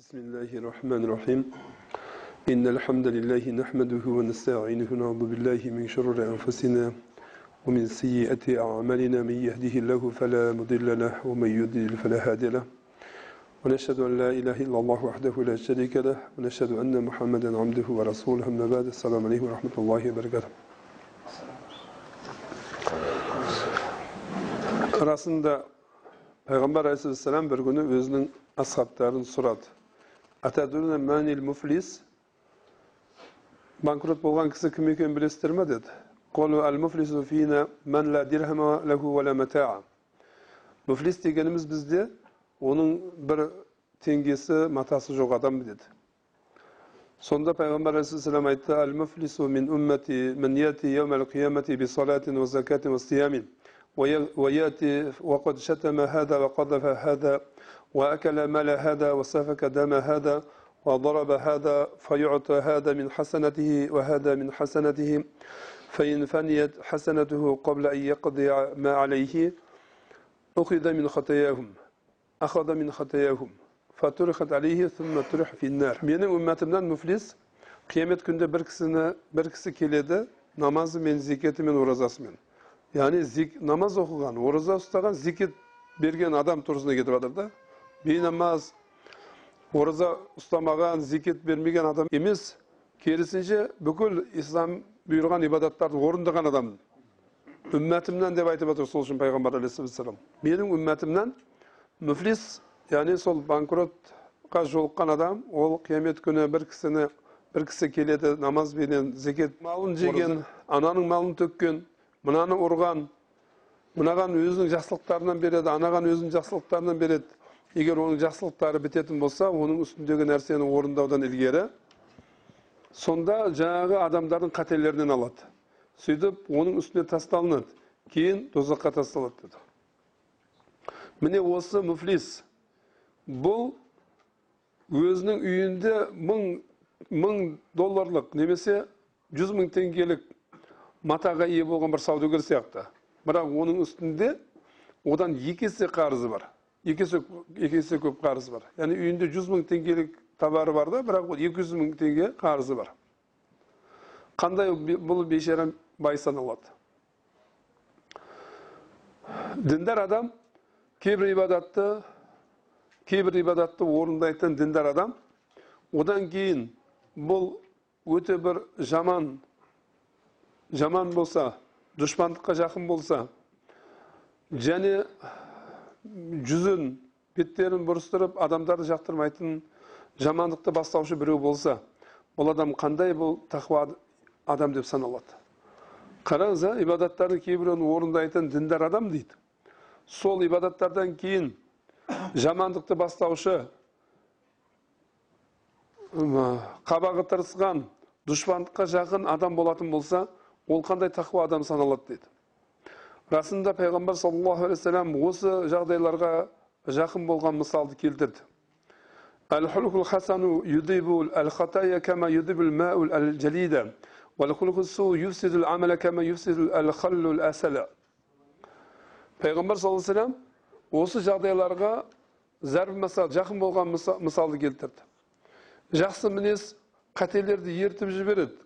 بسم الله الرحمن الرحيم. إن الحمد لله نحمده ونستعينه ونعوذ بالله من شرور أنفسنا ومن سيئات أعمالنا. من يهده الله فلا مضل له ومن يضلل فلا هادي له. ونشهد أن لا إله إلا الله وحده لا شريك له. ونشهد أن محمدا عبده ورسوله. أما بعد السلام عليكم ورحمة الله وبركاته. Arasında Peygamber Aleyhisselam bir günü özünün ashablarını soradı. أتدرون من المفلس بانكروت بولان كسك ميكن بالسترمدد قالوا المفلس فينا من لا درهم له ولا متاع مفلس deganimiz bizde onun bir tengesi matası yok adam dedi. Sonunda Peygamber Aleyhisselam ayette el muflisu min ümmeti men yati yevmel kıyameti bi salatin ve zekatin ve siyamin ve yati ve kad şeteme hâda ve kadafe hâda وأكل مال هذا وسفك دم هذا وضرب هذا فيعطى هذا من حسنته وهذا من حسنته فإن فنيت حسنته قبل أن يقضي ما عليه أخذ من خطاياهم أخذ من خطاياهم فترخت عليه ثم ترح في النار. من أمتنا المفلس قيامة كنت بركسنا بركس كيلدة نماز من زكاة من ورزاس من. يعني زك نماز أخوان ورزاس تغان زكاة بيرجن أدم ترزنا كده بدر ده Namaz, oruza ustamagan, zikit bermegen adam emes, kerisince бүкіл İslam buyurgan ibadattарды орындаған адам. Ümmetimden деп айтып атыр сол үшін пайғамбар алейхиссалам. Менің ümmetimden müflis, yani сол банкротқа жолыққан адам, ол қиямет күні бір кісіні бір кісі келеді намаз бенен зекет малын жеген, ананың малын төккен, мынаны ұрған мынаған өзінің жақсылықтарынан береді анаған өзінің жақсылықтарынан береді егер оның жақсылықтары бітетін болса оның үстіндегі нәрсені орындаудан ілгері сонда жаңағы адамдардың қателерінен алады сөйтіп оның үстіне тасталынады кейін тозаққа тасталады деді міне осы мүфлис бұл өзінің үйінде мың мың долларлық немесе жүз мың теңгелік матаға ие болған бір саудагер сияқты бірақ оның үстінде одан екі есе қарызы бар екі есе, екі есе көп қарызы бар яғни үйінде жүз мың теңгелік товары бар да бірақ екі жүз мың теңге қарызы бар қандай бұл бейшара бай саналады діндар адам кейбір ибадатты кейбір ибадатты орындайтын діндар адам одан кейін бұл өте бір жаман жаман болса дұшпандыққа жақын болса және жүзін беттерін бұрыстырып адамдарды жақтырмайтын жамандықты бастаушы біреу болса бұл адам қандай бұл тақуа адам деп саналады? Қараңыз а ибадаттардың кейбіреуін орындайтын діндар адам дейді. Сол ибадаттардан кейін жамандықты бастаушы қабағы тырысқан дұшпандыққа жақын адам болатын болса ол қандай тақуа адам саналады дейді? Расында пайғамбар саллаллаху алейхи вассалам осы жағдайларға жақын болған мысалды келтірді. Пайғамбар саллаллаху осы жағдайларға зәрб мысал жақын болған мысалды келтірді. Жақсы мінез қателерді ертіп жібереді.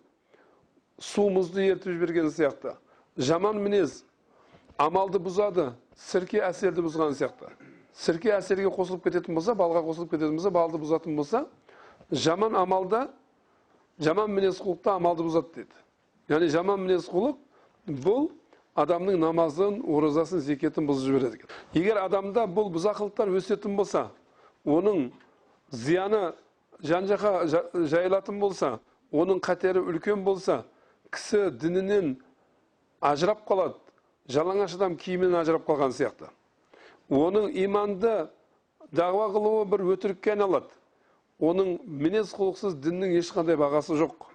Су мұзды ертіп жіберген сияқты. Жаман мінез амалды бұзады сірке әсерді бұзған сияқты. Сірке әсерге қосылып кететін болса балға қосылып кететін болса балды бұзатын болса жаман амалда жаман мінез құлықта амалды бұзады деді яғни жаман мінез құлық бұл адамның намазын оразасын зекетін бұзып жібереді екен. Егер адамда бұл бұзақылықтар өсетін болса оның зияны жан жаққа жайылатын болса оның қатері үлкен болса кісі дінінен ажырап қалады жалаңаш адам киімінен ажырап қалған сияқты. Оның иманды дағуа қылуы бір өтірікке айналады. Оның мінез құлықсыз діннің ешқандай бағасы жоқ.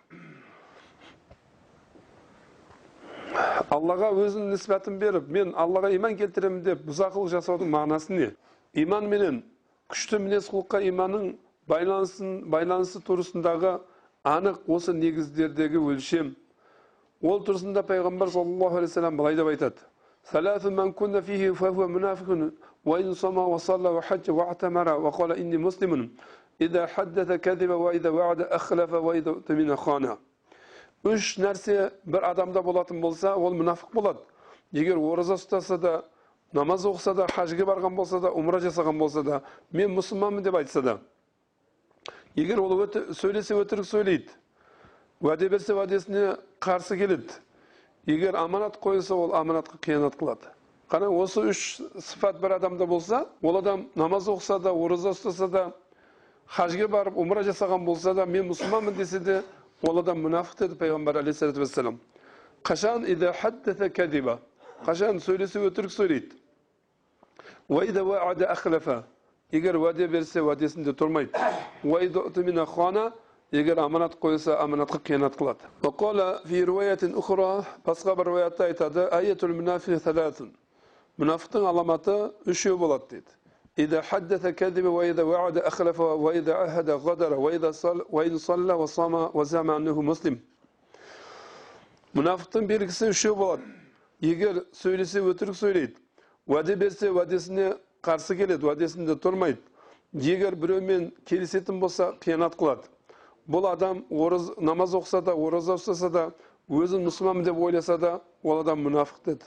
Аллаға өзінің ниспатын беріп мен аллаға иман келтіремін деп бұзақылық жасаудың мағынасы не? Иман менен күшті мінез құлыққа иманның байланысын байланысы турысындағы анық осы негіздердегі өлшем ол тұрысында пайғамбар саллаллаху алейхи вассалам былай деп айтады үш нәрсе бір адамда болатын болса ол мұнафық болады егер ораза ұстаса да намаз оқыса да хажға барған болса да умра жасаған болса да мен мұсылманмын деп айтса да егер ол өті, сөйлесе өтірік сөйлейді уәде берсе уәдесіне қарсы келеді егер аманат қойса ол аманатқа қиянат қылады қараң осы үш сыфат бір адамда болса ол адам намаз оқыса да ораза ұстаса да хажға барып умра жасаған болса да мен мұсылманмын десе де ол адам мұнафық деді пайғамбар алейхисалату вассалам қашан қашан сөйлесе өтірік сөйлейді егер уәде берсе уәдесінде тұрмайды Егер аманат qo'yilsa аманатқа қиянат qiladi басқа бір رواية айтады boshqa bir rivoyatda aytadi ayatul munafiq thalatun болады alomati uchov bo'ladi deydi إذا حدث كذب وإذا وعد أخلف وإذا عهد غدر وإذا صلى وإن صلى وصام وزعم أنه бұл адам орыз, намаз оқыса да ораза ұстаса да өзін мұсылманмын деп ойласа да ол адам мұнафық деді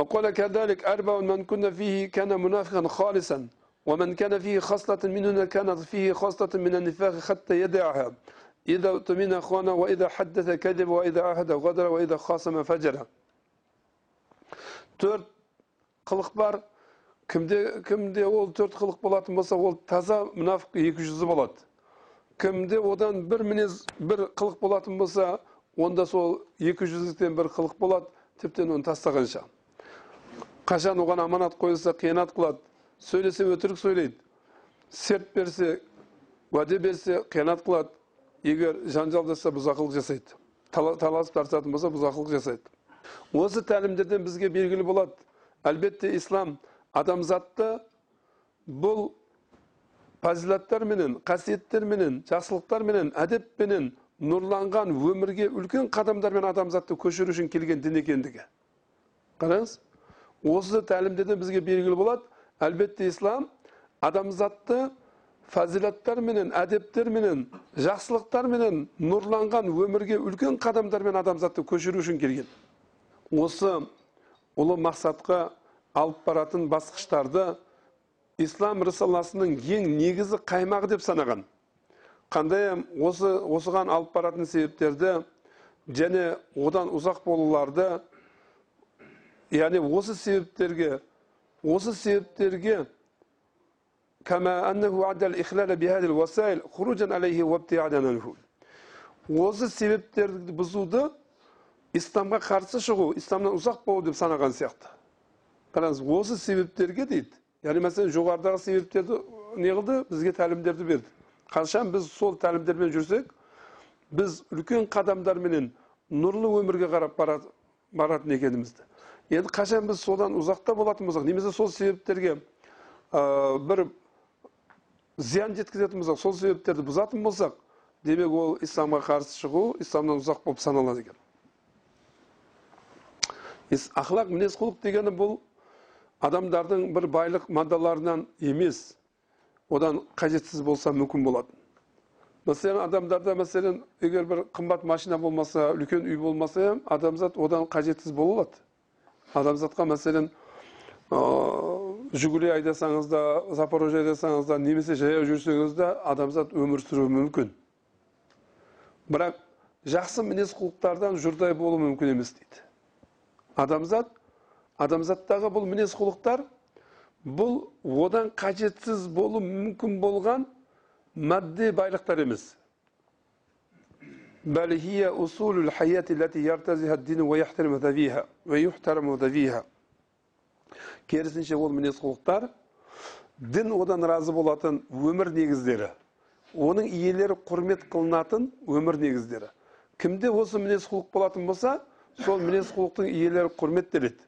وقال كذلك أربع من كنا فيه كان منافقا خالصا ومن كان فيه خصلة مننا كانت فيه خصلة من النفاق حتى يدعها إذا اؤتمن خان وإذا حدث كذب وإذا عهد غدر وإذا خاصم فجر төрт қылық бар кімде кімде ол төрт қылық болатын болса ол таза мұнафық екі жүзі болады кімде одан бір мінез бір қылық болатын болса онда сол екі жүздіктен бір қылық болады тіптен оны тастағанша. Қашан оған аманат қойылса қиянат қылады. Сөйлесе өтірік сөйлейді. Серт берсе уәде берсе қиянат қылады. Егер жанжал жасаса бұзақылық жасайды. Таласып тартысатын болса бұзақылық жасайды. Осы тәлімдерден бізге белгілі болады. Әлбетте ислам адамзатты бұл менен қасиеттерменен жақсылықтарменен әдеппенен нұрланған өмірге үлкен қадамдармен адамзатты көшіру үшін келген дін екендігі. Қараңыз? Осы тәлімдерден бізге белгілі болады. Әлбетте ислам адамзатты фазилаттар менен әдептер менен жақсылықтар менен нұрланған өмірге үлкен қадамдармен адамзатты көшіру үшін келген. Осы ұлы мақсатқа алып баратын басқыштарды ислам рысаласының ең негізі қаймағы деп санаған. Қандай осы осыған алып баратын себептерді және одан ұзақ болуларды яғни осы себептерге осы себептерге осы себептерді бұзуды исламға қарсы шығу исламнан ұзақ болу деп санаған сияқты. Қараңыз осы себептерге дейді. Яғни мәселен жоғарыдағы себептерді не қылды бізге тәлімдерді берді қашан біз сол тәлімдермен жүрсек біз үлкен қадамдарменен нұрлы өмірге қарап баратын екенімізді енді қашан біз содан ұзақта болатын болсақ немесе сол себептерге бір зиян жеткізетін болсақ сол себептерді бұзатын болсақ демек ол исламға қарсы шығу исламнан ұзақ болып саналады екен ақлақ мінез құлық дегені бұл адамдардың бір байлық мадаларынан емес одан қажетсіз болса мүмкін болады мәселен адамдарда мәселен егер бір қымбат машина болмаса үлкен үй болмаса адамзат одан қажетсіз бола алады. Адамзатқа мәселен жүгіре айдасаңыз да запорожье айдасаңыз да немесе жаяу жүрсеңіз де адамзат өмір сүруі мүмкін. Бірақ жақсы мінез құлықтардан жұрдай болу мүмкін емес дейді. Адамзат адамзаттағы бұл мінез құлықтар бұл одан қажетсіз болу мүмкін болған мәдде байлықтар емес بل هي أصول الحياة التي يرتزها الدين ويحترم ذويها ويحترم ذويها керісінше ол мінез құлықтар дін одан разы болатын өмір негіздері оның иелері құрмет қылынатын өмір негіздері кімде осы мінез құлық болатын болса сол мінез құлықтың иелері құрметтеледі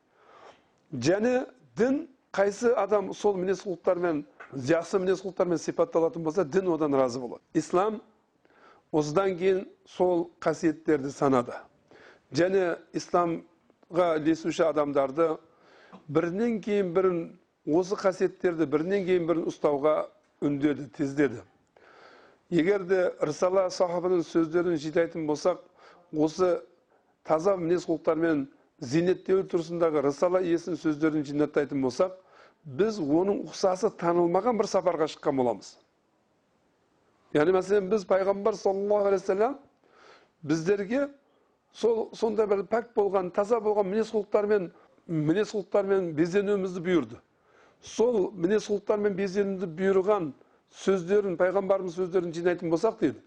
және дін қайсы адам сол мінез құлықтармен жақсы мінез құлықтармен сипатталатын болса дін одан разы болады. Ислам осыдан кейін сол қасиеттерді санады. Және исламға ілесуші адамдарды бірінен кейін бірін осы қасиеттерді бірінен кейін бірін ұстауға үндеді тездеді. Егер де рысала сахабаның сөздерін жинайтын болсақ осы таза мінез құлықтармен зейнеттеу тұрысындағы рысала иесінің сөздерін жинаттайтын болсақ біз оның ұқсасы танылмаған бір сапарға шыққан боламыз. Яғни мәселен біз пайғамбар саллаллаху алейхи вассалам біздерге сол сондай бір пәк болған таза болған мінез құлықтармен мінез құлықтармен безенуімізді бұйырды. Сол мінез құлықтармен безенуді бұйырған сөздерін пайғамбарымыз сөздерін жинайтын болсақ дейді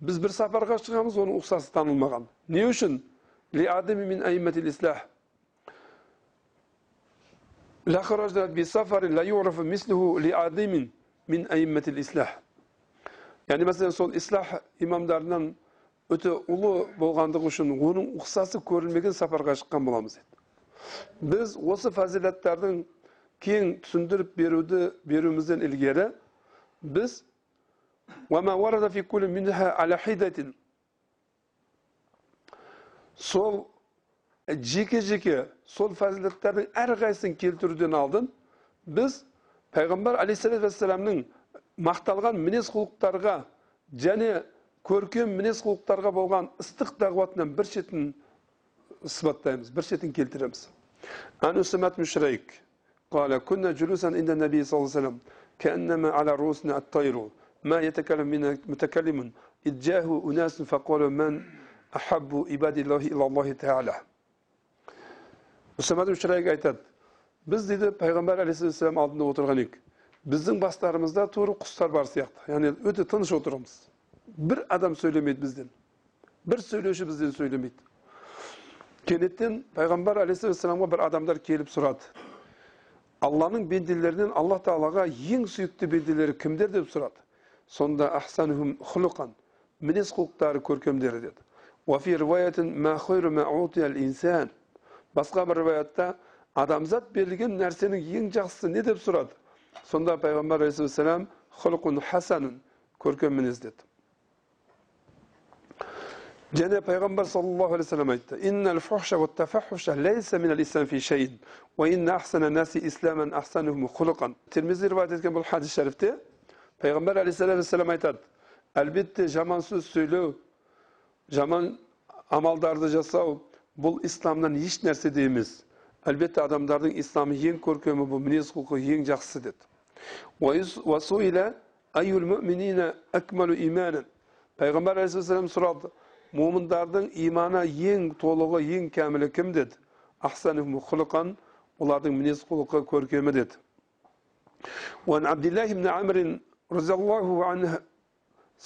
біз бір сапарға шығамыз оның ұқсасы танылмаған. Не үшін? Яғни мәселен сол ислах имамдарынан өте ұлы болғандығы үшін оның ұқсасы көрілмеген сапарға шыққан боламыз деді біз осы фазилаттардың кең түсіндіріп беруді беруімізден ілгері біз сол жеке жеке сол фазилаттардың әрқайсысын келтіруден алдын біз пайғамбар алейхисалату вассаламның мақталған мінез құлықтарға және көркем мінез құлықтарға болған ыстық дағуатынан бір шетін сипаттаймыз бір шетін келтіреміз قال كنا جلوسا عند النبي صلى الله عليه وسلم كأنما على رؤوسنا الطير ما يتكلم من متكلم إذ جاءه أناس فقالوا من ahabbu ibadillahi ilallohi taala мұсамад мүшірайық айтады біз дейді пайғамбар алейхисалам алдында отырған едік біздің бастарымызда тура құстар бар сияқты яғни өте тыныш отырмыз бір адам сөйлемейді бізден бір сөйлеуші бізден сөйлемейді кенеттен пайғамбар алейхисаламға бір адамдар келіп сұрады алланың пенделерінен алла тағалаға ең сүйікті пенделері кімдер деп сұрады сонда ахсанхм хұлұқан мінез құлықтары көркемдері деді басқа бір риwаятта адамзат берілген нәрсенің ең жақсысы не деп сұрады сонда пайғамбар алейхисалам хұлқун хасанын көркем мінез деді және пайғамбар саллаллаху алейхи вассалам айтты термизи еткен бұл хадис шәрифте пайғамбар алейхисалам айтады әлбетте жаман сөз сөйлеу жаман амалдарды жасау бұл исламнан еш нәрсе де емес әлбетте адамдардың исламы ең көркемі бұл мінез құлқы ең жақсысы деді пайғамбар алейхисалам сұрады момындардың иманы ең толығы ең кәмілі кім деді хұлқан олардың мінез құлқы көркемі деді وعن عبد الله بن عمرو رضي الله عنه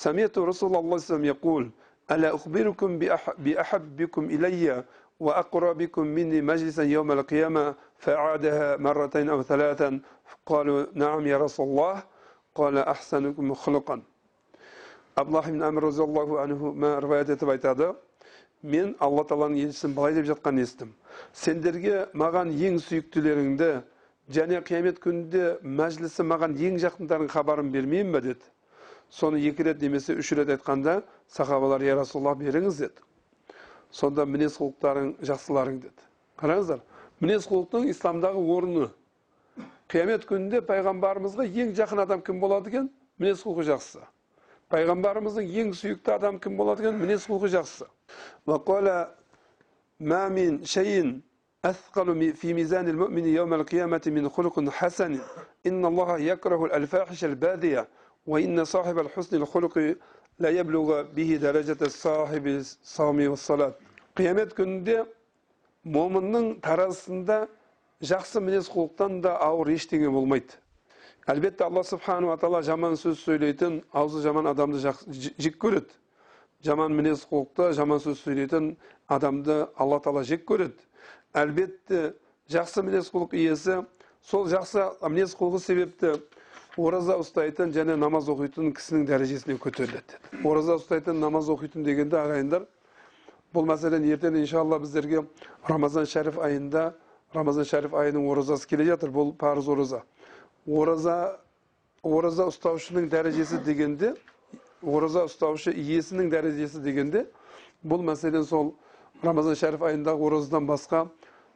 سمعت رسول الله صلى الله عليه وسلم يقول ألا أخبركم بأحبكم إلي وأقربكم مني مجلسا يوم القيامة فأعادها مرتين أو ثلاثا قالوا نعم يا رسول الله قال أحسنكم خلقا абдуллах ибн әмір разиаллаху анху риwayat етіп айтады мен алла тағаланың елшісін былай деп жатқан естідім сендерге маған ең сүйіктілеріңді және қиямет күнінде мәжілісі маған ең жақындарың хабарын бермеймін ба деді соны екі рет немесе үш рет айтқанда сахабалар я расулаллах беріңіз деді сонда мінез құлықтарың жақсыларың деді қараңыздар мінез құлықтың исламдағы орны қиямет күнінде пайғамбарымызға ең жақын адам кім болады екен мінез құлқы жақсы пайғамбарымыздың ең сүйікті адам кім болады екен мінез құлқы жақсы أثقل في ميزان المؤمن يوم القيامة من خلق حسن إن الله يكره الفاحش البادية وإن صاحب الحسن الخلق қиямет күнінде момынның таразысында жақсы мінез құлықтан да ауыр ештеңе болмайды әлбетте алла субханала тағала жаман сөз сөйлейтін аузы жаман адамды жек көреді жаман мінез құлықты жаман сөз сөйлейтін адамды алла тағала жек көреді әлбетте жақсы мінез құлық иесі сол жақсы мінез құлқы себепті ораза ұстайтын және намаз оқитын кісінің дәрежесіне көтеріледі ораза ұстайтын намаз оқитын дегенде ағайындар бұл мәселен ертең иншалла біздерге рамазан шәріф айында рамазан шәріф айының оразасы келе жатыр бұл парыз ораза ораза ораза ұстаушының дәрежесі дегенде ораза ұстаушы иесінің дәрежесі дегенде бұл мәселен сол рамазан шәріф айындағы оразадан басқа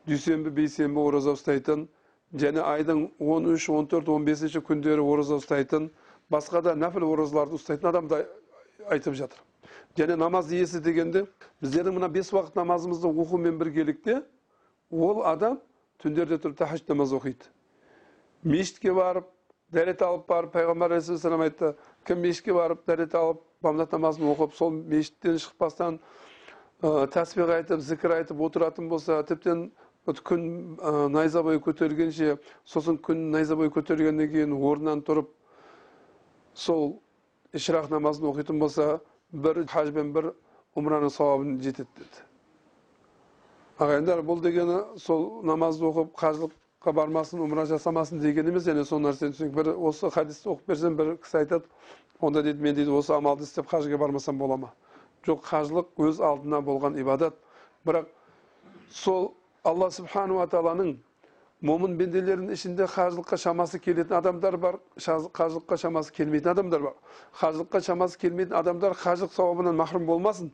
дүйсенбі бейсенбі ораза ұстайтын және айдың 13, 14, 15 күндері ораза ұстайтын басқа да нәпіл оразаларды ұстайтын адам да айтып жатыр. Және намаз иесі дегенде біздердің мына бес уақыт намазымызды оқумен біргелікте ол адам түндерде тұрып тахаджд намаз оқиды. Мешітке барып дәрет алып барып пайғамбар алейхисалам айтты кім мешітке барып дәрет алып бамдат намазын оқып сол мешіттен шықпастан ә, айтып зікір айтып отыратын болса тіптен күн ә, найза бойы көтерілгенше сосын күн найза бойы көтерілгеннен кейін орнынан тұрып сол ишрақ намазын оқитын болса бір хаж бен бір умраның сауабын жетеді деді. Ағайындар бұл дегені сол намазды оқып қажылыққа бармасын умра жасамасын деген емес және сол нәрсені түсінейік бір осы хадисті оқып берсем бір кісі айтады онда дейді мен дейді осы амалды істеп қажыға бармасам бола ма? Жоқ қажылық өз алдына болған ибадат. Бірақ сол алла субханала тағаланың момын бенделерінің ішінде қажылыққа шамасы келетін адамдар бар қажылыққа шамасы келмейтін адамдар бар қажылыққа шамасы келмейтін адамдар қажылық сауабынан махрұм болмасын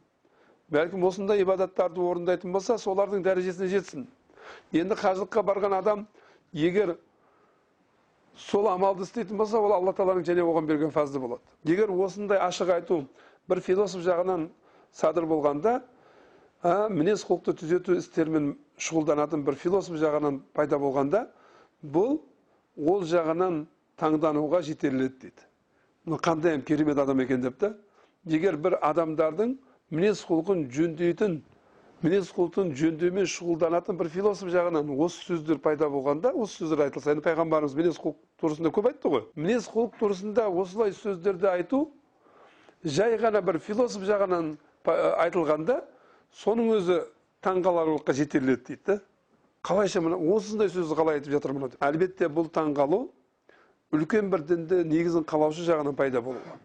бәлкім осындай ибадаттарды орындайтын болса солардың дәрежесіне жетсін енді қажылыққа барған адам егер сол амалды істейтін болса ол алла тағаланың және оған берген фазлы болады егер осындай ашық айту бір философ жағынан садыр болғанда мінез құлықты түзету істерімен шұғылданатын бір философ жағынан пайда болғанда бұл ол жағынан таңдануға жетеледі дейді. Қандай керемет адам екен деп та егер бір адамдардың мінез құлқын жөндейтін мінез құлқын жөндеумен шұғылданатын бір философ жағынан осы сөздер пайда болғанда осы сөздер айтылса енді пайғамбарымыз мінез құлық турасында көп айтты ғой. Мінез құлық турасында осылай сөздерді айту жай ғана бір философ жағынан айтылғанда соның өзі таңғаларлыққа жетеледі дейді да. Қалайша мына осындай сөзді қалай айтып жатыр мына деп. Әлбетте бұл таңғалу үлкен бір дінді негізін қалаушы жағынан пайда болуы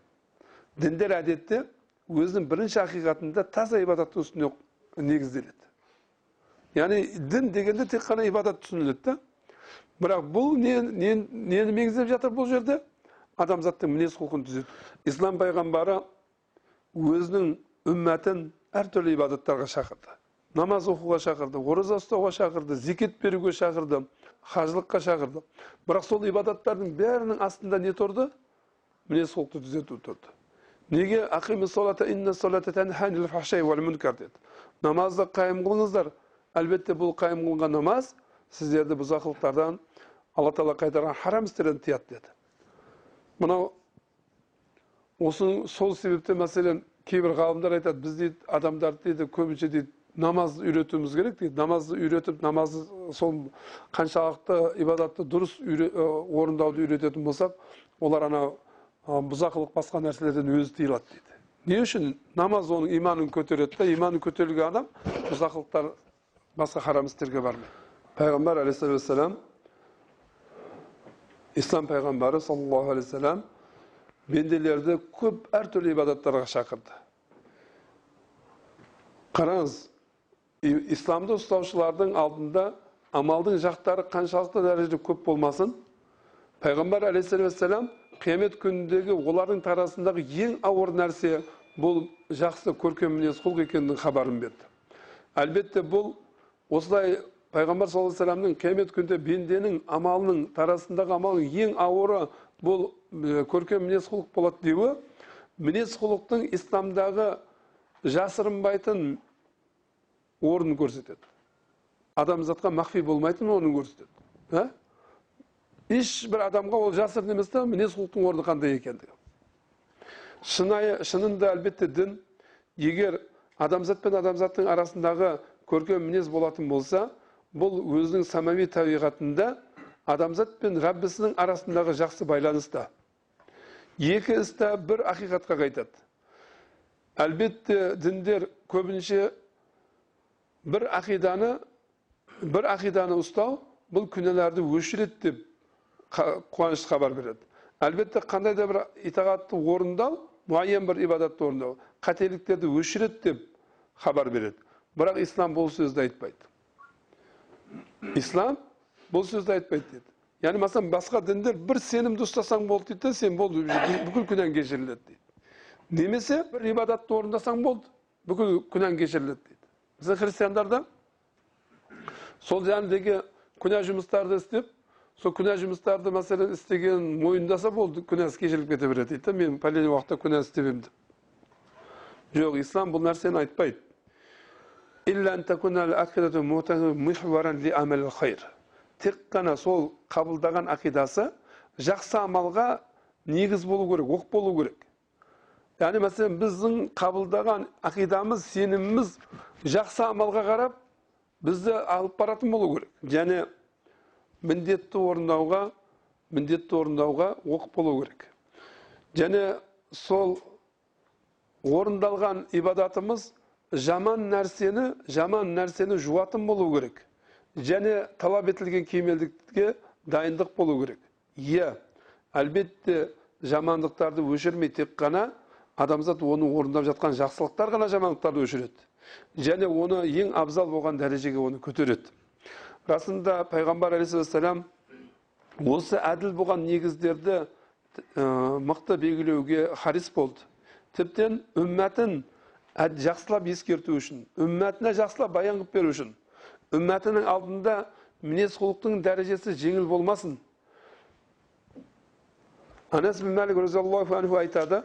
діндер әдетте өзінің бірінші ақиқатында таза ибадаттың үстіне негізделеді. Яғни дін дегенде тек қана ибадат түсініледі да. Бірақ бұл не, не, нені меңзеп жатыр бұл жерде? Адамзаттың мінез құлқын түзету ислам пайғамбары өзінің үммәтін әртүрлі ибадаттарға шақырды. Намаз оқуға шақырды ораза ұстауға шақырды зекет беруге шақырды қажылыққа шақырды бірақ сол ибадаттардың бәрінің астында не тұрды? Мінез құлықты түзету тұрды. Неге? Деді. Намазды қайым қылыңыздар. Әлбетте бұл қайым қылынған намаз сіздерді бұзақылықтардан алла тағала қайтарған харам істерден тыяды деді. Мынау осы сол себептен мәселен кейбір ғалымдар айтады біз дейді адамдарды дейді көбінше дейді намаз үйретуіміз керек дейді намазды үйретіп намазды сол қаншалықты ибадатты дұрыс орындауды үйрететін болсақ олар анау бұзақылық басқа нәрселерден өзі тыйылады дейді не үшін намаз оның иманын көтереді да иманы көтерілген адам бұзақылықтар басқа харам істерге бармайды пайғамбар алейхисалату вассалам ислам пайғамбары саллаллаху алейхи вассалам бенделерді көп әртүрлі ибадаттарға шақырды қараңыз исламды ұстаушылардың алдында амалдың жақтары қаншалықты дәрежеде көп болмасын пайғамбар алейхисалату вассалам қиямет күніндегі олардың тарасындағы ең ауыр нәрсе бұл жақсы көркем мінез құлық екенінің хабарын берді әлбетте бұл осылай пайғамбар саллаллаху алейхи вассаламның қиямет күнінде бенденің амалының тарасындағы амалының ең ауыры бұл көркем мінез құлық болады деуі мінез құлықтың исламдағы жасырынбайтын орнын көрсетеді. Адамзатқа махфи болмайтын орнын көрсетеді. Ешбір адамға ол жасырын емес та мінез құлықтың орны қандай екендігі шынайы шынында әлбетте дін егер адамзат пен адамзаттың арасындағы көркем мінез болатын болса бұл өзінің самави табиғатында адамзат пен раббісінің арасындағы жақсы байланыста екі істі бір ақиқатқа қайтады. Әлбетте діндер көбінше бір ақиданы бір ақиданы ұстау бұл күнәларды өшіреді деп қуанышты хабар береді әлбетте қандай да бір итағатты орындау мұайян бір ибадатты орындау қателіктерді өшіреді деп хабар береді бірақ ислам бұл сөзді айтпайды ислам бұл сөзді айтпайды деді яғни мысалы басқа діндер бір сенімді ұстасаң болды дейді да сен болды бүкіл күнәң кешіріледі дейді немесе бір ибадатты орындасаң болды бүкіл күнәң кешіріледі дейді біздің сол жәндегі күнә жұмыстарды істеп сол күнә жұмыстарды мәселен істеген мойындаса болды күнәсі кешіріліп кете береді дейді да мен пәлен уақытта күнә істеп жоқ ислам бұл нәрсені айтпайды тек қана сол қабылдаған ақидасы жақсы амалға негіз болу керек оқ болу керек яғни мәселен біздің қабылдаған ақидамыз сеніміміз жақсы амалға қарап бізді алып баратын болу керек. Және міндетті орындауға міндетті орындауға оқ болу керек. Және сол орындалған ибадатымыз жаман нәрсені жаман нәрсені жуатын болу керек. Және талап етілген кемелдікке дайындық болу керек. Иә әлбетте жамандықтарды өшірмей тек қана адамзат оны орындап жатқан жақсылықтар ғана жамандықтарды өшіреді. Және оны ең абзал болған дәрежеге оны көтереді. Расында пайғамбар алейхисалам осы әділ болған негіздерді мықты белгілеуге харис болды. Тіптен үммәтін жақсылап ескерту үшін үммәтіне жақсылап баян қылып беру үшін үммәтінің алдында мінез құлықтың дәрежесі жеңіл болмасын. Анас бин разиаллаху айтады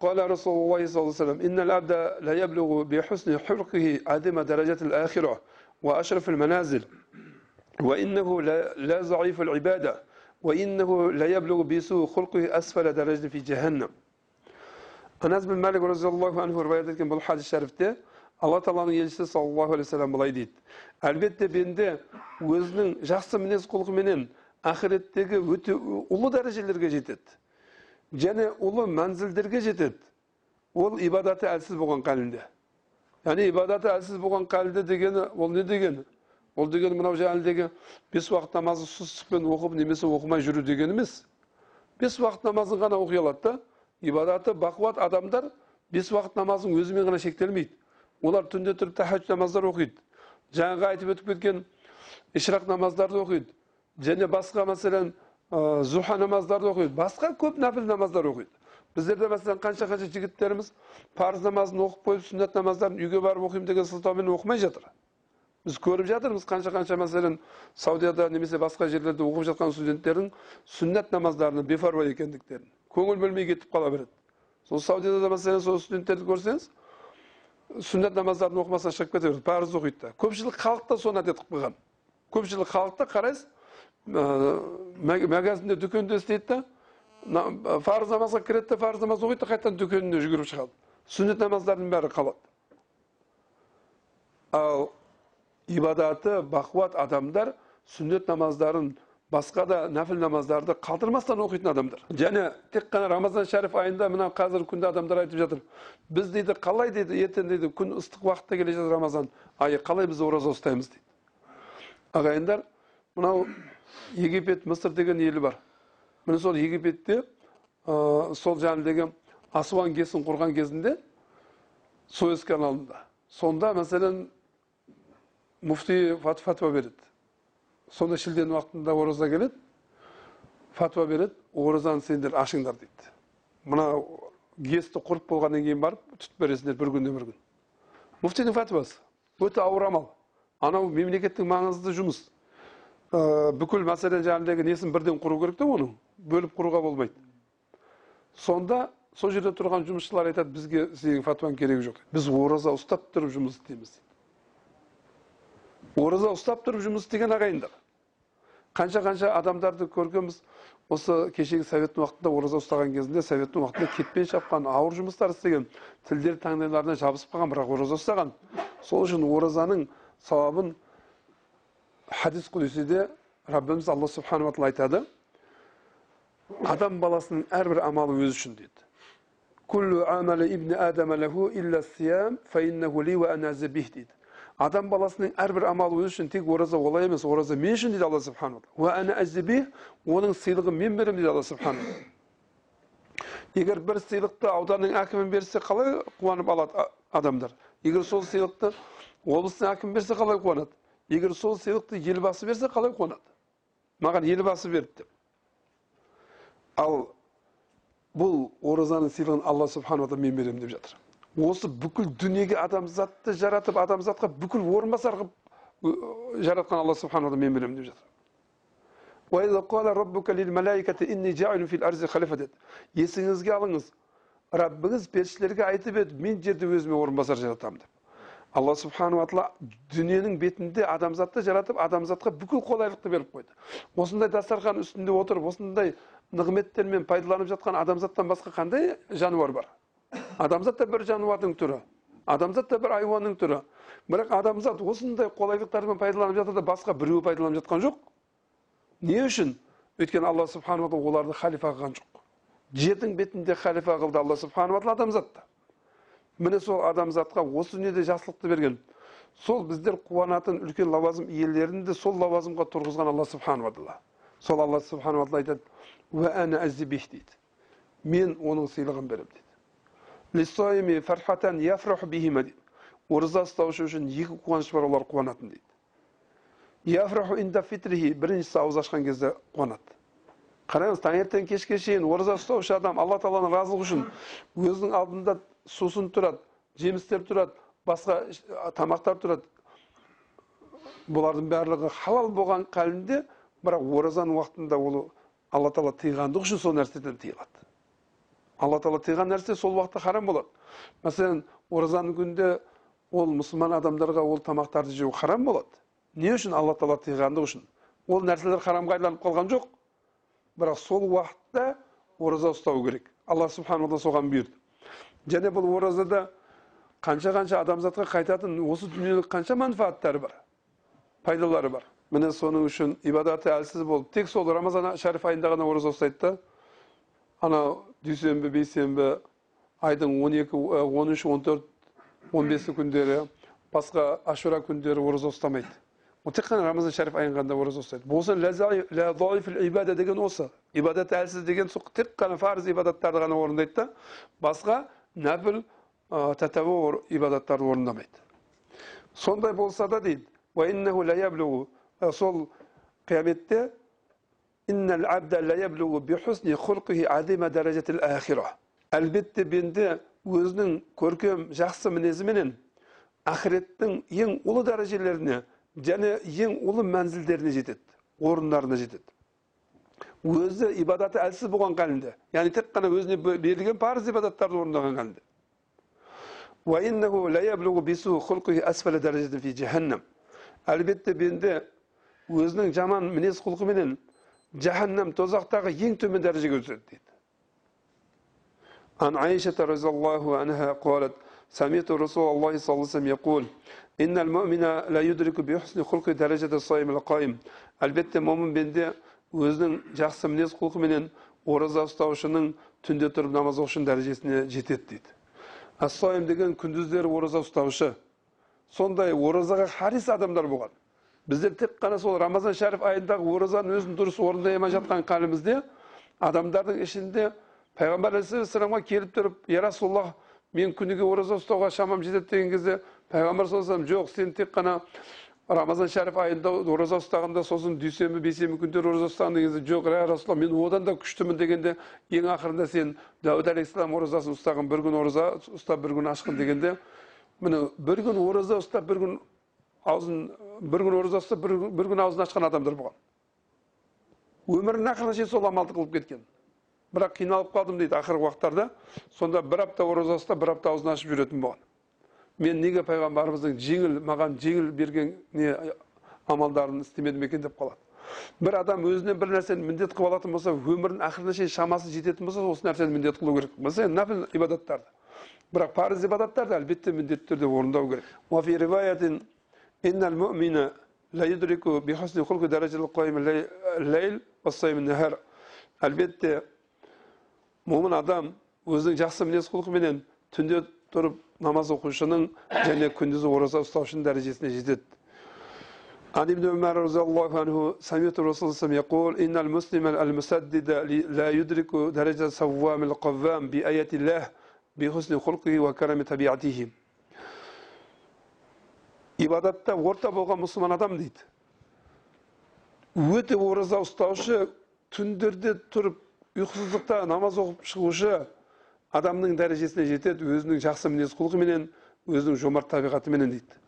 قال رسول الله صلى الله عليه وسلم إن العبد لا يبلغ بحسن حرقه عدم درجة الآخرة وأشرف المنازل وإنه لا ضعيف العبادة وإنه لا يبلغ بسوء خلقه أسفل درجة في جهنم. أناس بن مالك رضي الله عنه روايات كم بالحاد الشرفته الله تعالى يجلس صلى الله عليه وسلم بلاي ديد البت بند وزن جسم من خلق منين آخرت تيجي وتو أول درجة لرجع және ұлы мәнзілдерге жетеді ол ибадаты әлсіз болған қалінде яғни ибадаты әлсіз болған қалінде дегені ол не дегені ол деген мынау жаңағыдегі бес уақыт намазды сұстықпен оқып немесе оқымай жүру деген емес бес уақыт намазын ғана оқи алады да ибадаты бақуат адамдар бес уақыт намазың өзімен ғана шектелмейді олар түнде тұрып тахаджуд намаздар оқиды жаңағы айтып өтіп кеткен ишрақ намаздарды оқиды және басқа мәселен зуха намаздарды оқиды. Басқа көп нәпіл намаздар оқиды. Біздерде мәселен қанша қанша жігіттеріміз парыз намазын оқып қойып сүннат намаздарын үйге барып оқимын деген сылтаумен оқымай жатыр. Біз көріп жатырмыз қанша қанша мәселен саудияда немесе басқа жерлерде оқып жатқан студенттердің сүннат намаздарына бейфарва екендіктерін. Көңіл бөлмей кетіп қала береді. Сол саудияда да мәселен сол студенттерді көрсеңіз сүннат намаздарын оқымастан шығып кете береді парыз оқиды да. Көпшілік халық та соны әдет қылып қойған. Көпшілік халықта қарайсыз магазинде дүкенде істейді да фарыз намазға кіреді да фарыз намаз оқиды да қайтадан дүкеніне жүгіріп шығады сүннет намаздардың бәрі қалады ал ибадаты бақуат адамдар сүннет намаздарын басқа да нәпіл намаздарды қалдырмастан оқитын адамдар және тек қана рамазан шәріп айында мына қазіргі күнде адамдар айтып жатыр біз дейді қалай дейді ертең дейді күн ыстық уақытта келе жатыр рамазан айы қалай біз ораза ұстаймыз дейді ағайындар мынау египет мысыр деген елі бар. Міне сол египетте ә, сол жаңағыдегі асуан кесін құрған кезінде суэц каналында сонда мәселен муфти фатва береді. Сонда шілденің уақытында ораза келеді. Фатуа береді. Оразаны сендер ашыңдар дейді. Мына гесті құрып болғаннан кейін барып тұтып бересіңдер бір күнде бір күн. Муфтидің фатуасы өте ауыр амал. Анау мемлекеттің маңызды жұмыс бүкіл мәселе жаңағыдегі несін бірден құру керек та оның? Бөліп құруға болмайды. Сонда сол жерде тұрған жұмысшылар айтады бізге сенің фатуаң керегі жоқ біз ораза ұстап тұрып жұмыс істейміз. Ораза ұстап тұрып жұмыс істеген ағайындар. Қанша қанша адамдарды көргенбіз. Осы кешегі советтің уақытында ораза ұстаған кезінде советтің уақытында кетпен шапқан ауыр жұмыстар істеген тілдері таңдайларына жабысып қалған бірақ ораза ұстаған. Сол үшін оразаның сауабын хадис құдисиде раббымыз алла субханала тағала айтады адам баласының әрбір амалы өзі үшін дейді дейді адам баласының әрбір амалы өзі үшін тек ораза олай емес ораза мен үшін дейді алла субханала оның сыйлығын мен беремін дейді алла субханала егер бір сыйлықты ауданның әкімі берсе қалай қуанып алады адамдар егер сол сыйлықты облыстың әкімі берсе қалай қуанады егер сол сыйлықты елбасы берсе қалай қуанады маған елбасы берді деп. Ал бұл оразаның сыйлығын алла субханала тағала мен беремін деп жатыр. Осы бүкіл дүниеге адамзатты жаратып адамзатқа бүкіл орынбасар қылып жаратқан алла субханала тағала мен беремін деп жатыр. Есіңізге алыңыз. Раббыңыз періштелерге айтып еді мен жерде өзіме орынбасар жаратамын деп алла субханала тағала дүниенің бетінде адамзатты жаратып адамзатқа бүкіл қолайлықты беріп қойды. Осындай дастархан үстінде отырып осындай нығметтермен пайдаланып жатқан адамзаттан басқа қандай жануар бар? Адамзат та бір жануардың түрі адамзат та бір айуанның түрі. Бірақ адамзат осындай қолайлықтармен пайдаланып жатыр да басқа біреуі пайдаланып жатқан жоқ. Не үшін? Өйткені алла субханала оларды халифа қылған жоқ. Жердің бетінде халифа қылды алла субханала тағала адамзатты. Міне сол адамзатқа осы дүниеде жақсылықты берген сол біздер қуанатын үлкен лауазым иелерін де сол лауазымға тұрғызған алла субханала тағала. Сол алла субханала тағала айтады дейді. Мен оның сыйлығын беремін дейді. Ораза ұстаушы үшін екі қуаныш бар олар қуанатын дейді. Біріншісі ауыз ашқан кезде қуанады. Қараңыз таңертең кешке шейін ораза ұстаушы адам алла тағаланың разылығы үшін өзінің алдында сусын тұрады жемістер тұрады басқа тамақтар тұрады. Бұлардың барлығы халал болған халінде бірақ оразаның уақытында ол алла тағала тыйғандығы үшін сол нәрседен тыйылады. Алла тағала тыйған нәрсе сол уақытта харам болады. Мәселен оразаның күнінде ол мұсылман адамдарға ол тамақтарды жеу харам болады. Не үшін алла тағала тыйғандығы үшін? Ол нәрселер харамға айланып қалған жоқ. Бірақ сол уақытта ораза ұстау керек. Алла субханала соған бұйырды. Және бұл оразада қанша қанша адамзатқа қайтатын осы дүниелік қанша манфааттары бар пайдалары бар. Міне соның үшін ибадаты әлсіз болып тек сол рамазан шәріп айында ғана ораза ұстайды да анау дүйсенбі бейсенбі айдың он екі он үш он төрт он бесі күндері басқа ашура күндері ораза ұстамайды. Ол тек қана рамазан шәріп айында ораза ұстайды. Болса ибада деген осы. Ибадат әлсіз деген тек қана парыз ибадаттарды ғана орындайды да басқа нәпіл тәтәуі ибадаттарды орындамайды сондай болса да дейді сол қияметте әлбетте бенде өзінің көркем жақсы мінезіменен ақыреттің ең ұлы дәрежелеріне және ең ұлы мәнзілдеріне жетеді орындарына жетеді өзі ибадаты әлсіз болған халінде яғни тек қана өзіне берілген парыз ибадаттарды орындаған халінде әлбетте бенде өзінің жаман мінез құлқыменен жаһаннам тозақтағы ең төмен дәрежеге түседі дейді عن عائشة رضي الله عنها قالت سمعت رسول الله صلى الله عليه وسلم يقول إن المؤمن لا يدرك بحسن خلق درجة الصائم القائم әлбетте момын бенде өзінің жақсы мінез құлқыменен ораза ұстаушының түнде тұрып намаз оқушының дәрежесіне жетеді дейді. Ассайым деген күндіздері ораза ұстаушы. Сондай оразаға харис адамдар болған. Біздер тек қана сол рамазан шәріп айындағы оразаның өзін дұрыс орындай алмай жатқан халімізде адамдардың ішінде пайғамбар алейхисаламға келіп тұрып я расулаллах мен күніге ораза ұстауға шамам жетеді деген кезде пайғамбар саллаллаху жоқ сен тек қана рамазан шәріп айында ораза ұстағанда сосын дүйсенбі бейсенбі күндері ораза ұстаған деген жоқ иә расулалла мен одан да күштімін дегенде ең ақырында сен дәуд алейхисалам оразасын ұстаған бір күн ораза ұстап бір күн ашқын дегенде міне бір күн ораза ұстап бір күн аузын бір күн ораза ұстап бір күн аузын ашқан адамдар болған өмірінің ақырына шейін сол амалды қылып кеткен бірақ қиналып қалдым дейді ақырғы уақыттарда сонда бір апта ораза ұстап бір апта аузын ашып жүретін болған мен неге пайғамбарымыздың жеңіл маған жеңіл берген не амалдарын істемедім екен деп қалады. бір адам өзіне бір нәрсені міндет қылып алатын болса өмірінің ақырына шейін шамасы жететін болса осы нәрсені міндет қылу керек. Мәселен нәпіл ибадаттарды. бірақ парыз ибадаттарды әлбетте міндетті түрде орындау керек. Әлбетте момын адам өзінің жақсы мінез құлқыменен түнде тұрып намаз оқушының және күндіз ораза ұстаушының дәрежесіне жетеді عن ابن عمر رضي الله عنه سمعت الرسول صلى الله عليه وسلم يقول إن المسلم المسدد لا يدرك درجة صوام القوام بآية الله بحسن خلقه وكرم طبيعته ибадатта орта болған мұсылман адам дейді өте ораза ұстаушы түндерде тұрып ұйқысыздықта намаз оқып шығушы адамның дәрежесіне жетеді өзінің жақсы мінез құлқыменен өзінің жомарт табиғатыменен дейді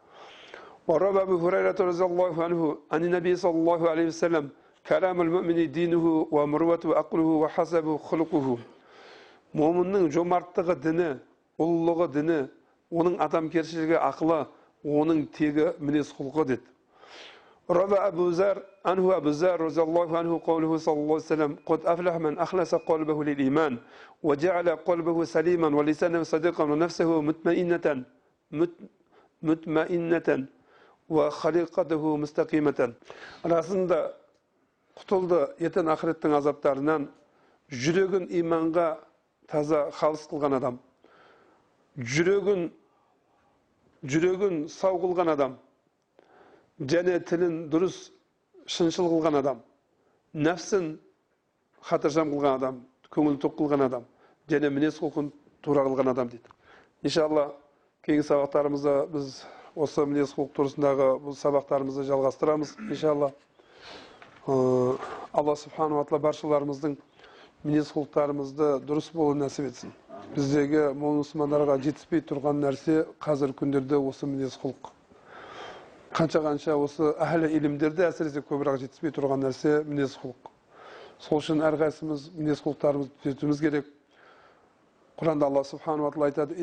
وروى أبو هريرة رضي الله عنه عن النبي صلى الله عليه وسلم كلام المؤمن دينه ومروته عقله وحسبه خلقه момынның жомарттығы діні ұлылығы діні оның адамгершілігі ақылы оның тегі мінез құлқы деді روى أبو ذر عنه أبو ذر رضي الله عنه قوله صلى الله عليه وسلم قد أفلح من أخلص قلبه للإيمان وجعل قلبه سليما ولسانه صديقا ونفسه مطمئنة مطمئنة وخليقته مستقيمة расында құтылды ертең ақыреттің азаптарынан жүрегін иманға таза халыс қылған адам жүрегін жүрегін сау қылған адам және тілін дұрыс шыншыл қылған адам нәпсін хатыржам қылған адам көңіл тоқ қылған адам және мінез құлқын тура қылған адам дейді иншалла кейінгі сабақтарымызда біз осы мінез құлық тұрысындағы бұл сабақтарымызды жалғастырамыз иншалла алла субханала тағала баршаларымыздың мінез құлықтарымызды дұрыс болу нәсіп етсін біздегі мұсылмандарға жетіспей тұрған нәрсе қазір күндерде осы мінез құлық қанша қанша осы әхлі илімдерде әсіресе көбірек жетіспей тұрған нәрсе мінез құлық сол үшін әрқайсымыз мінез құлықтарымызды түзетуіміз керек құранда алла субханала тағала айтады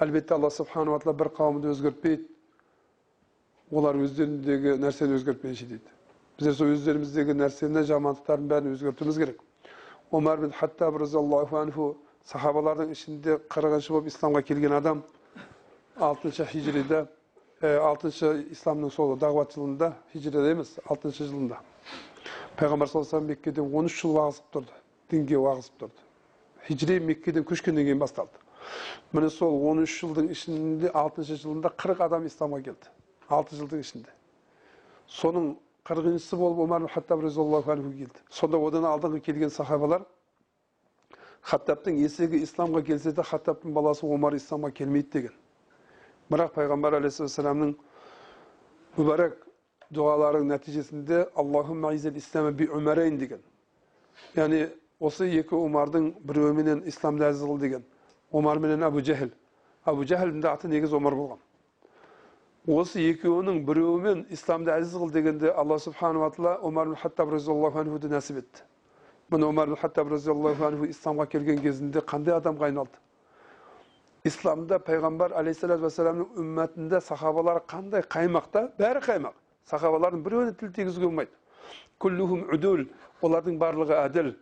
әлбетте алла субханала тағала бір қауымды өзгертпейді олар өздеріндегі нәрсені өзгертпейінше дейді біздер сол өздеріміздегі нәрсені жамандықтардың бәрін өзгертуіміз керек омар бин хаттаб разиаллаху анху сахабалардың ішінде қырқыншы болып исламға келген адам алтыншы хижрида алтыншы исламның сол дағуат жылында хижрада емес алтыншы жылында пайғамбар алейhi меккеден он үш жыл уағыз тұрды дінге уағыз тұрды хижри меккеден көшкеннен кейін басталды міне сол он үш жылдың ішінде алтыншы жылында қырық адам исламға келді алты жылдың ішінде соның қырқыншысы болып омар хаттаб разиаллаху анху келді сонда одан алдыңғы келген сахабалар хаттабтың есегі исламға келсе де хаттабтың баласы омар исламға келмейді деген бірақ пайғамбар алейхисаламның мүбәрәк дұғаларының нәтижесінде аллахумма би умарейн деген яғни осы екі омардың біреуіменен исламды әзіз қыл деген омар менен абу жәһіл абу жәһілдің де аты негізі омар болған осы екеуінің біреуімен исламды әзіз қыл дегенде алла субханала тағала омар хаттаб разиаллаху анхуды нәсіп етті міне омар хаттаб разиаллаху анху исламға келген кезінде қандай адамға айналды исламда пайғамбар алейхисалату вассаламның үмметінде сахабалар қандай қаймақта бәрі қаймақ сахабалардың біреуіне тіл тигізуге болмайды күллухум олардың барлығы әділ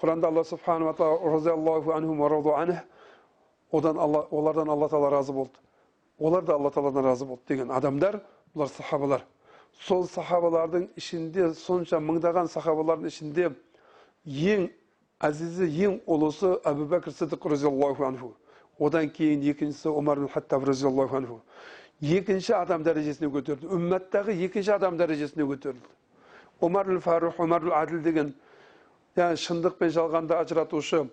құранда алла субханала тағала разиаллаху анху одан алла олардан алла тағала разы болды олар да алла тағаладан разы болды деген адамдар бұлар сахабалар сол сахабалардың ішінде сонша мыңдаған сахабалардың ішінде ең әзізі ең ұлысы әбу бәкір сыдық разиаллаху анху одан кейін екіншісі омар хаттаб разиаллаху анху. Екінші адам дәрежесіне көтерілді. Үмметтағы екінші адам дәрежесіне көтерілді. Омар фарух омар әділ деген яғни шындық пен жалғанды ажыратушы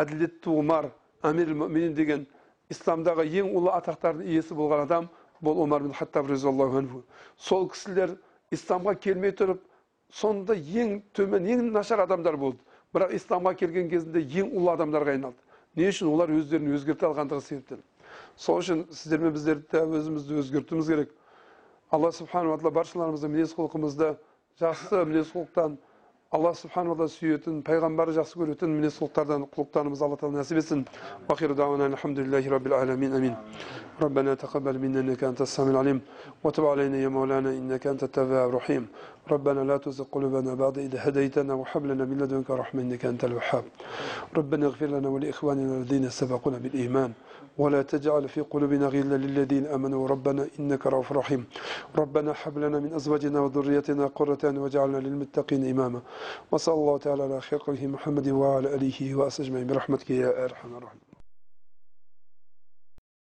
әділетті омар әмир деген исламдағы ең ұлы атақтардың иесі болған адам бұл омар бин хаттаб разиаллаху анху. Сол кісілер исламға келмей тұрып сонда ең төмен ең нашар адамдар болды. Бірақ исламға келген кезінде ең ұлы адамдарға айналды. Не үшін олар өздерін өзгерте алғандығы себептен? Сол үшін сіздер мен біздер де өзімізді өзгертуіміз керек. Алла субханала тағала баршаларымызды мінез құлқымызды жақсы мінез құлықтан الله سبحانه وتعالى suyutin payg'ambari yaxshi ko'rayotgan minnet qulliqlardan qulluqlarimizni alloh taolo nasib etsin. Vahiru davana alhamdulillahi robbil alamin amin. ربنا تقبل منا انك انت السميع العليم وتب علينا يا مولانا انك انت التواب الرحيم ربنا لا تزغ قلوبنا بعد إذ هديتنا وهب لنا من لدنك رحمة إنك أنت الوهاب ربنا اغفر لنا ولإخواننا الذين سبقونا بالإيمان ولا تجعل في قلوبنا غلا للذين آمنوا. ربنا إنك رؤوف رحيم. ربنا هب لنا من أزواجنا وذريتنا قرة واجعلنا للمتقين إماما. وصلى الله تعالى على خير محمد وعلى آله وأصحابه أجمعين. برحمتك يا أرحم الراحمين.